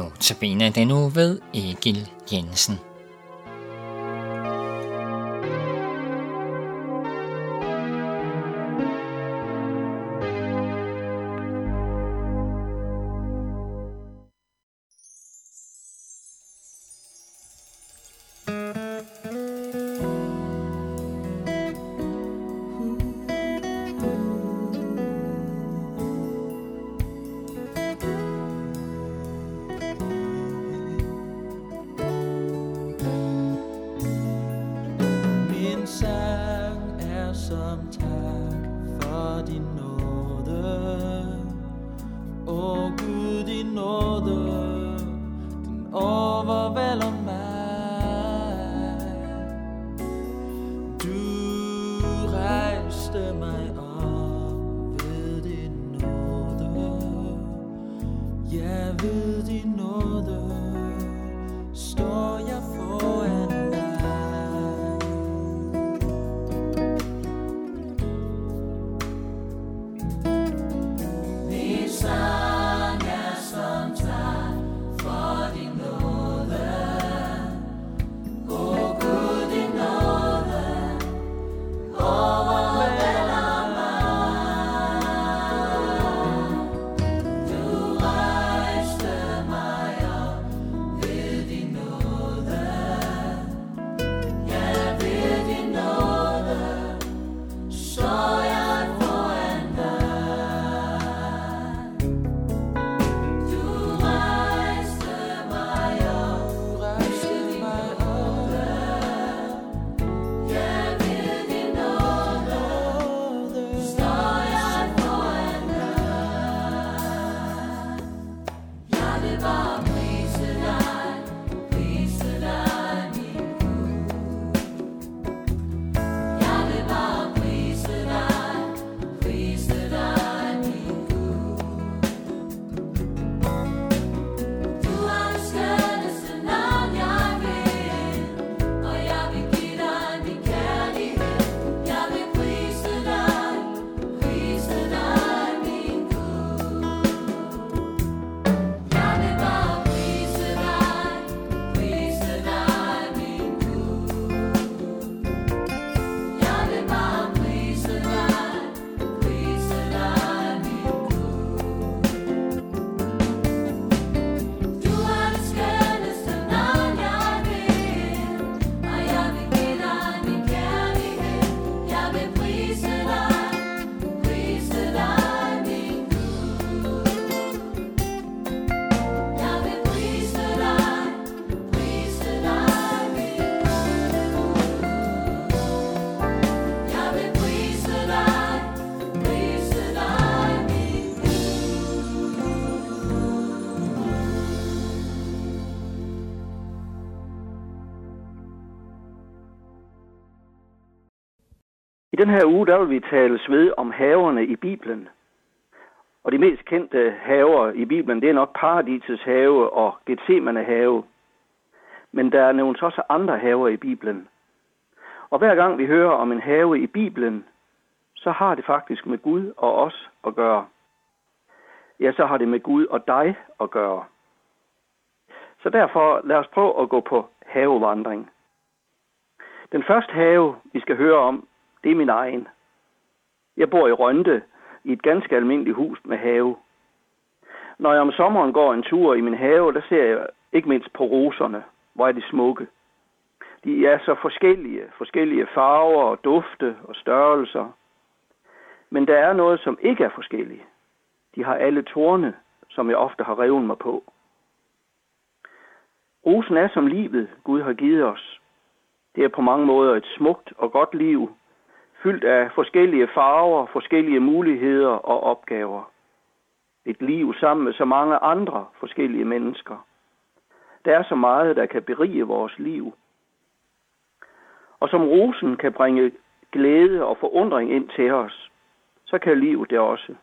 Notabene den nu ved Egil Jensen. Den her uge, der vil vi tale ved om haverne i Bibelen. Og de mest kendte haver i Bibelen, det er nok Paradisets have og Gethsemane have. Men der er nævnt også andre haver i Bibelen. Og hver gang vi hører om en have i Bibelen, så har det faktisk med Gud og os at gøre. Ja, så har det med Gud og dig at gøre. Så derfor lad os prøve at gå på havevandring. Den første have, vi skal høre om, det er min egen. Jeg bor i Rønte, i et ganske almindeligt hus med have. Når jeg om sommeren går en tur i min have, der ser jeg ikke mindst på roserne. Hvor er de smukke. De er så forskellige, forskellige farver og dufte og størrelser. Men der er noget, som ikke er forskellige. De har alle torne, som jeg ofte har revet mig på. Rosen er som livet, Gud har givet os. Det er på mange måder et smukt og godt liv, fyldt af forskellige farver, forskellige muligheder og opgaver. Et liv sammen med så mange andre forskellige mennesker. Der er så meget, der kan berige vores liv. Og som rosen kan bringe glæde og forundring ind til os, så kan livet det også.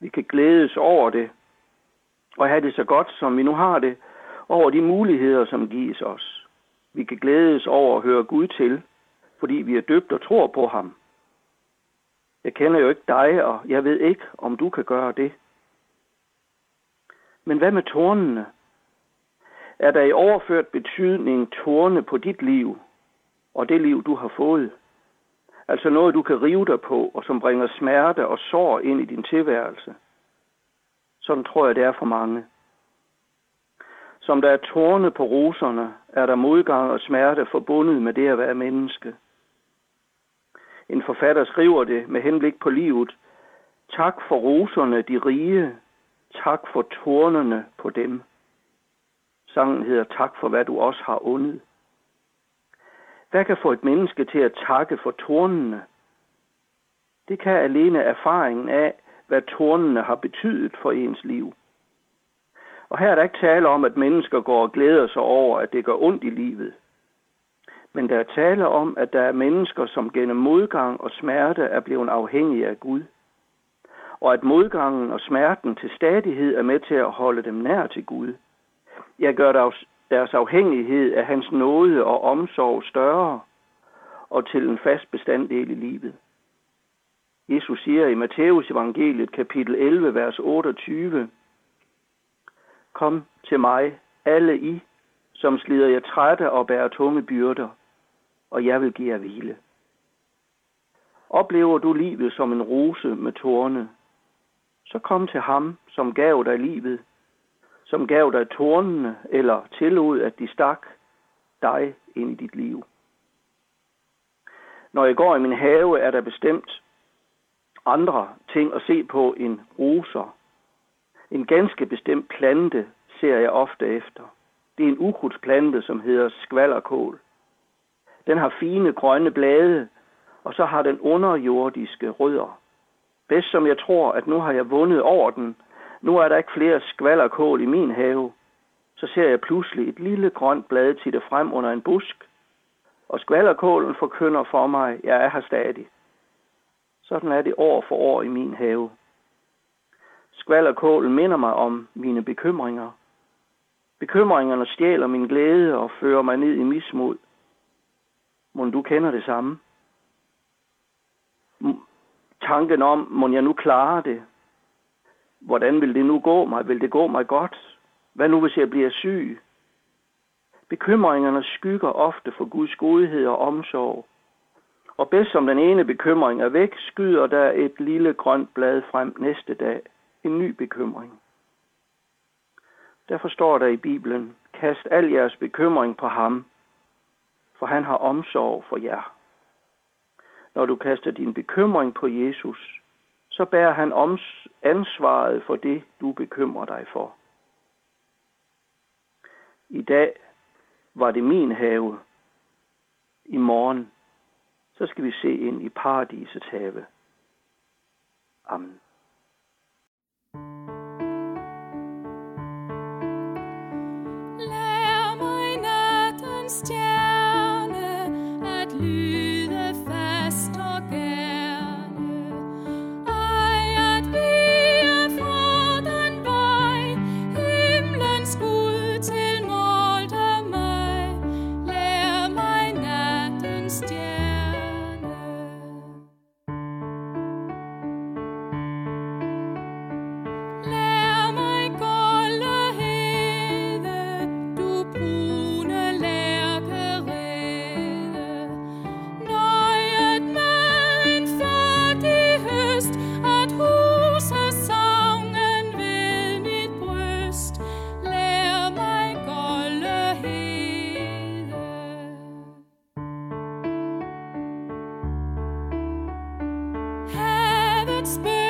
Vi kan glædes over det, og have det så godt, som vi nu har det, over de muligheder, som gives os. Vi kan glædes over at høre Gud til, fordi vi er døbt og tror på ham. Jeg kender jo ikke dig, og jeg ved ikke, om du kan gøre det. Men hvad med tornene? er der i overført betydning torne på dit liv og det liv, du har fået. Altså noget, du kan rive dig på, og som bringer smerte og sår ind i din tilværelse. Sådan tror jeg, det er for mange. Som der er tårne på roserne, er der modgang og smerte forbundet med det at være menneske. En forfatter skriver det med henblik på livet. Tak for roserne, de rige. Tak for tårnene på dem. Sangen hedder Tak for hvad du også har undet. Hvad kan få et menneske til at takke for tornene? Det kan alene erfaringen af, hvad tornene har betydet for ens liv. Og her er der ikke tale om, at mennesker går og glæder sig over, at det gør ondt i livet. Men der er tale om, at der er mennesker, som gennem modgang og smerte er blevet afhængige af Gud. Og at modgangen og smerten til stadighed er med til at holde dem nær til Gud. Jeg gør deres afhængighed af hans nåde og omsorg større og til en fast bestanddel i livet. Jesus siger i Matteus evangeliet kapitel 11, vers 28, Kom til mig, alle I, som slider jer trætte og bærer tunge byrder, og jeg vil give jer hvile. Oplever du livet som en rose med tårne, så kom til ham, som gav dig livet, som gav dig tårnene, eller tillod, at de stak dig ind i dit liv. Når jeg går i min have, er der bestemt andre ting at se på end roser. En ganske bestemt plante ser jeg ofte efter. Det er en ukrudtsplante, som hedder skvallerkål. Den har fine grønne blade, og så har den underjordiske rødder. Bedst som jeg tror, at nu har jeg vundet over den, nu er der ikke flere skvallerkål i min have, så ser jeg pludselig et lille grønt blad titte frem under en busk, og skvallerkålen forkynder for mig, jeg er her stadig. Sådan er det år for år i min have. Skvallerkålen minder mig om mine bekymringer. Bekymringerne stjæler min glæde og fører mig ned i mismod. Må du kender det samme? Tanken om, må jeg nu klare det? Hvordan vil det nu gå mig? Vil det gå mig godt? Hvad nu, hvis jeg bliver syg? Bekymringerne skygger ofte for Guds godhed og omsorg. Og bedst som den ene bekymring er væk, skyder der et lille grønt blad frem næste dag. En ny bekymring. Derfor står der i Bibelen, kast al jeres bekymring på ham, for han har omsorg for jer. Når du kaster din bekymring på Jesus, så bærer han ansvaret for det, du bekymrer dig for. I dag var det min have. I morgen, så skal vi se ind i paradisets have. would.